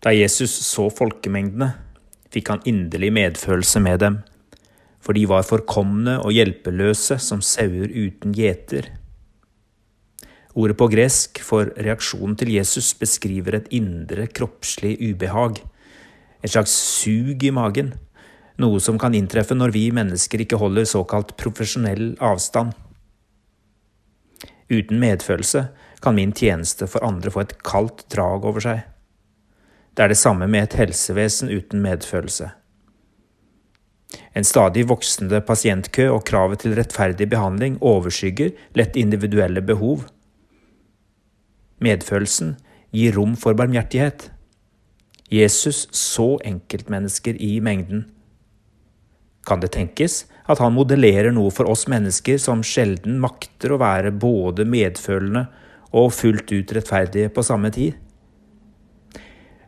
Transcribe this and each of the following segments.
Da Jesus så folkemengdene, fikk han inderlig medfølelse med dem, for de var forkomne og hjelpeløse som sauer uten gjeter. Ordet på gresk for reaksjonen til Jesus beskriver et indre kroppslig ubehag, et slags sug i magen, noe som kan inntreffe når vi mennesker ikke holder såkalt profesjonell avstand. Uten medfølelse kan min tjeneste for andre få et kaldt drag over seg. Det er det samme med et helsevesen uten medfølelse. En stadig voksende pasientkø og kravet til rettferdig behandling overskygger lett individuelle behov. Medfølelsen gir rom for barmhjertighet. Jesus så enkeltmennesker i mengden. Kan det tenkes at han modellerer noe for oss mennesker som sjelden makter å være både medfølende og fullt ut rettferdige på samme tid?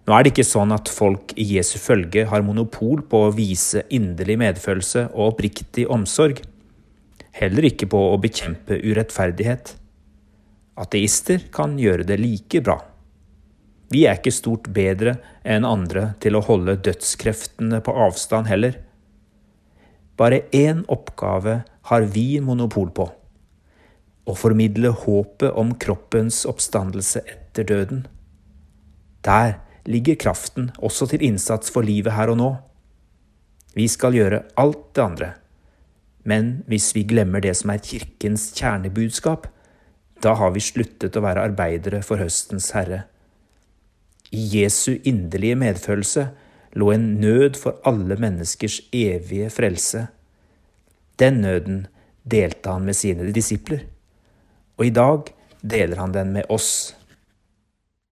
Nå er det ikke sånn at folk i Jesu følge har monopol på å vise inderlig medfølelse og oppriktig omsorg, heller ikke på å bekjempe urettferdighet. Ateister kan gjøre det like bra. Vi er ikke stort bedre enn andre til å holde dødskreftene på avstand heller. Bare én oppgave har vi monopol på å formidle håpet om kroppens oppstandelse etter døden. Der ligger kraften også til innsats for livet her og nå. Vi skal gjøre alt det andre, men hvis vi glemmer det som er kirkens kjernebudskap, da har vi sluttet å være arbeidere for høstens herre. I Jesu inderlige medfølelse lå en nød for alle menneskers evige frelse. Den nøden delte han med sine disipler, og i dag deler han den med oss.